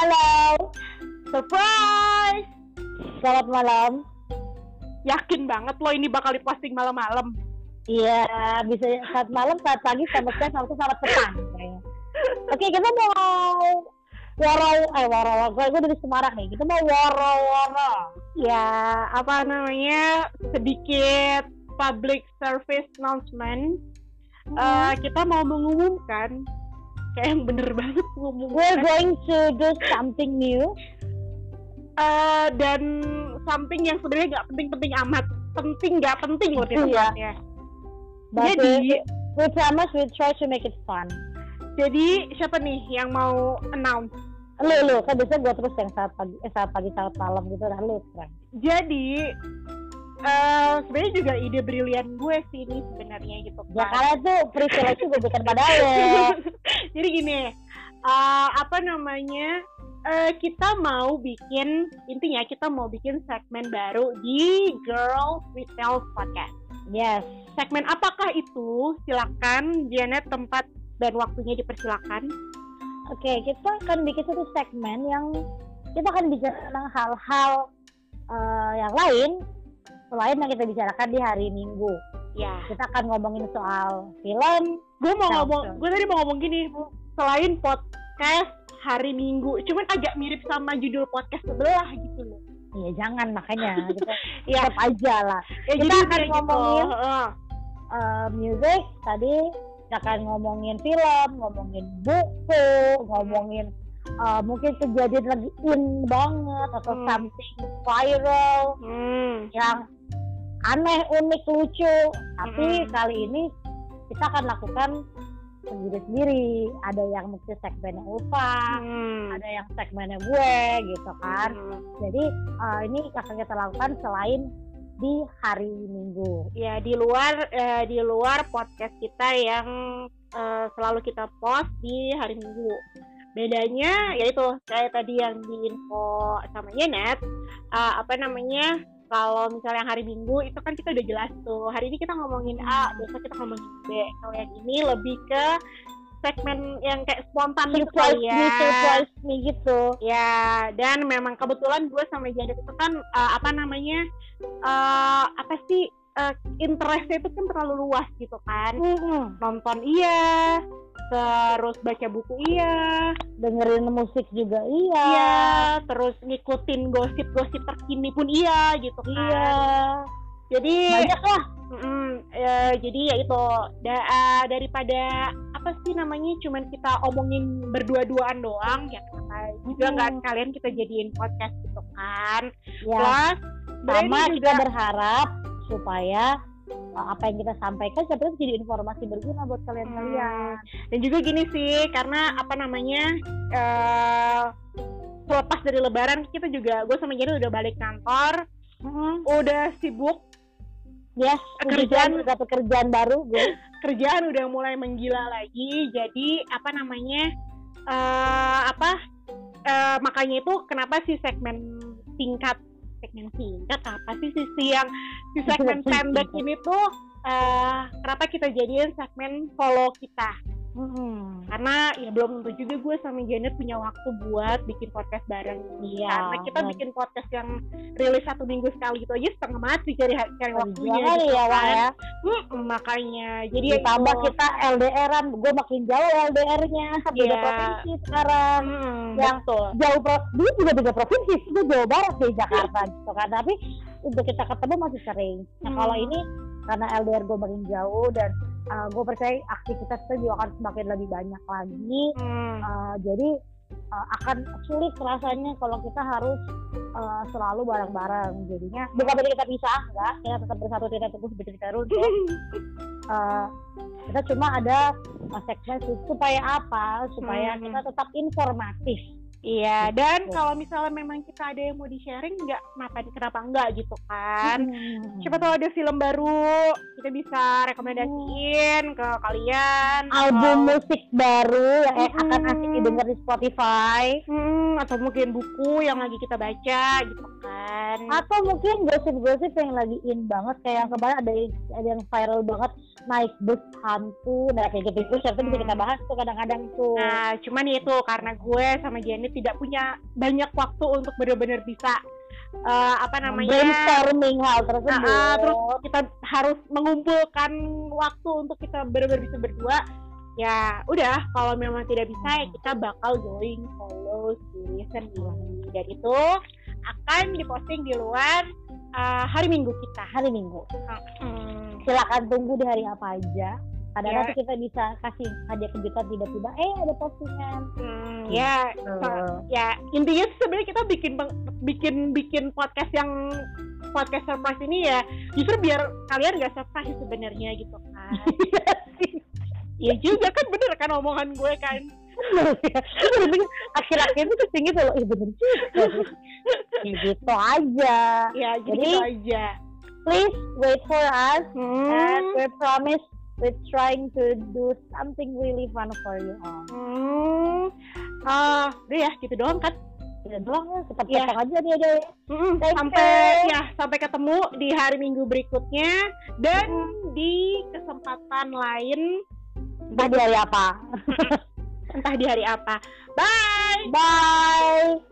Halo, Surprise! selamat malam. Yakin banget lo ini bakal diposting malam-malam. Iya, bisa saat malam, saat pagi, selamat siang, selamat selamat petang. Oke, kita mau waro, eh waro, gue gue dari Semarang nih. Kita mau waro-waro. Ya, apa namanya? Sedikit public service announcement. Eh, kita mau mengumumkan kayak yang bener banget We're ngomongnya going to do something new. Eh, dan something yang sebenarnya nggak penting-penting amat penting nggak penting loh tempatnya But jadi we, we promise we try to make it fun. jadi siapa nih yang mau announce Lu, lu, kan biasanya gue terus yang saat pagi, eh, saat pagi, saat malam gitu. Nah, lu sekarang. jadi eh sebenarnya juga ide brilian gue sih ini sebenarnya gitu Ya kan. karena itu privilege gue berikan pada lo. jadi gini eh, apa namanya eh, kita mau bikin intinya kita mau bikin segmen baru di with Tales podcast Yes. segmen apakah itu silakan Janet tempat dan waktunya dipersilakan Oke, kita akan bikin satu segmen yang kita akan bicara tentang hal-hal eh, yang lain selain yang kita bicarakan di hari Minggu. Ya Kita akan ngomongin soal film. gue mau Nah, ngomong gue tadi mau ngomong gini selain podcast hari Minggu cuman agak mirip sama judul podcast sebelah gitu loh Iya, jangan makanya kita ya tetap aja lah. ya Kita jadi akan gitu. ngomongin Heeh. Eh, music tadi kita akan ngomongin film, ngomongin buku, ngomongin eh, mungkin kejadian lagi in banget atau Hmm. something viral Hmm. yang aneh, unik, lucu. Tapi Mm-mm. kali ini kita akan lakukan sendiri-sendiri. Ada yang mungkin segmennya Ulfa, Hmm. ada yang segmennya gue gitu kan. Hmm. Jadi eh, ini akan kita lakukan selain di hari Minggu. ya di luar eh, di luar podcast kita yang eh, selalu kita post di hari Minggu bedanya yaitu kayak tadi yang di info sama Janet eh, apa namanya kalau misalnya yang hari Minggu itu kan kita udah jelas tuh. Hari ini kita ngomongin A besok kita ngomongin B. Kalau yang ini lebih ke segmen yang kayak spontan gitu kali me, ya. surprise me gitu. Ya, dan memang kebetulan gue sama Janet itu kan uh, apa namanya uh, apa sih uh, interestnya itu kan terlalu luas gitu kan. Mm-mm. Nonton iya, terus baca buku iya, dengerin musik juga iya iya, terus ngikutin gosip-gosip terkini pun iya gitu kan. iya Jadi banyak lah mm, ya, jadi ya itu da- uh, daripada apa sih namanya cuman kita omongin berdua-duaan doang ya kenapa juga Hmm. nggak sekalian kita jadiin podcast gitu kan ya plus sama ini kita juga berharap supaya uh, apa yang kita sampaikan tahu jadi informasi berguna buat kalian-kalian. Dan juga gini sih karena apa namanya eh selepas dari lebaran kita juga gue sama Jenny udah balik kantor udah sibuk. Yes Kerjaan- udah pekerjaan baru gue kerjaan udah mulai menggila lagi jadi apa namanya eh apa eh, makanya itu kenapa sih segmen singkat segmen singkat apa sih sisi yang si segmen pendek ini tuh eh kenapa kita jadiin segmen follow kita Mm-mm. karena ya belum tentu juga gue sama Janet punya waktu buat bikin podcast bareng Iya, karena kita bikin podcast yang rilis satu minggu sekali gitu aja setengah mati cari cari waktunya Jangan gitu ya kan. ya Mm, makanya jadi ya ditambah itu. kita LDRan gue makin jauh LDR-nya beda Iya. provinsi sekarang Mm, yang betul jauh pro dulu juga beda provinsi itu Jawa Barat di Jakarta gitu kan tapi untuk kita ketemu masih sering nah Hmm. kalau ini karena LDR gue makin jauh dan uh, gue percaya aktivitas kita juga akan semakin lebih banyak lagi Hmm. Uh, jadi uh, akan sulit rasanya kalau kita harus uh, selalu bareng-bareng jadinya bukan berarti kita pisah enggak kita tetap bersatu tidak terus bercerita ya. Uh, kita cuma ada uh, segmen supaya apa supaya Hmm. kita tetap informatif Iya, dan Gitu. kalau misalnya memang kita ada yang mau di-sharing, nggak kenapa kenapa enggak gitu kan? Hmm. Siapa tahu ada film baru, kita bisa rekomendasiin ke kalian. album atau, musik baru yang Mm-mm. akan asik didengar di Spotify Hmm, atau mungkin buku yang lagi kita baca gitu kan. atau mungkin gosip-gosip yang lagi in banget kayak yang kemarin ada ada yang viral banget naik bus hantu nah kayak gitu terus itu bisa kita bahas tuh kadang-kadang tuh Nah, cuman itu karena gue sama Janet tidak punya banyak waktu untuk benar-benar bisa eh, apa namanya brainstorming hal tersebut ah, terus kita harus mengumpulkan waktu untuk kita benar-benar bisa berdua. Ya, udah kalau memang tidak bisa ya kita bakal going solo season ini. Dan itu akan diposting di luar eh, hari Minggu kita. hari Minggu Hmm. silakan tunggu di hari apa aja kadang Ya. nanti kita bisa kasih hadiah kejutan tiba-tiba eh ada postingan Hmm, ya, Eh, ya intinya sih sebenarnya kita bikin bikin bikin podcast yang podcast surprise ini ya justru biar kalian gak surprise sebenarnya gitu kan. Iya juga kan bener kan omongan gue kan. akhir-akhir itu ke sini gitu loh ih bener juga ya gitu aja Ya jadi, Jadi- gitu aja. please wait for us and Hmm. we promise we're trying to do something really fun for you all Hmm. Ah, udah ya gitu doang kan. ya doang ya tetap Iya. potong aja dia deh Mm, Thank sampai you. ya sampai ketemu di hari Minggu berikutnya dan di kesempatan lain entah di hari apa entah di hari apa. Bye. bye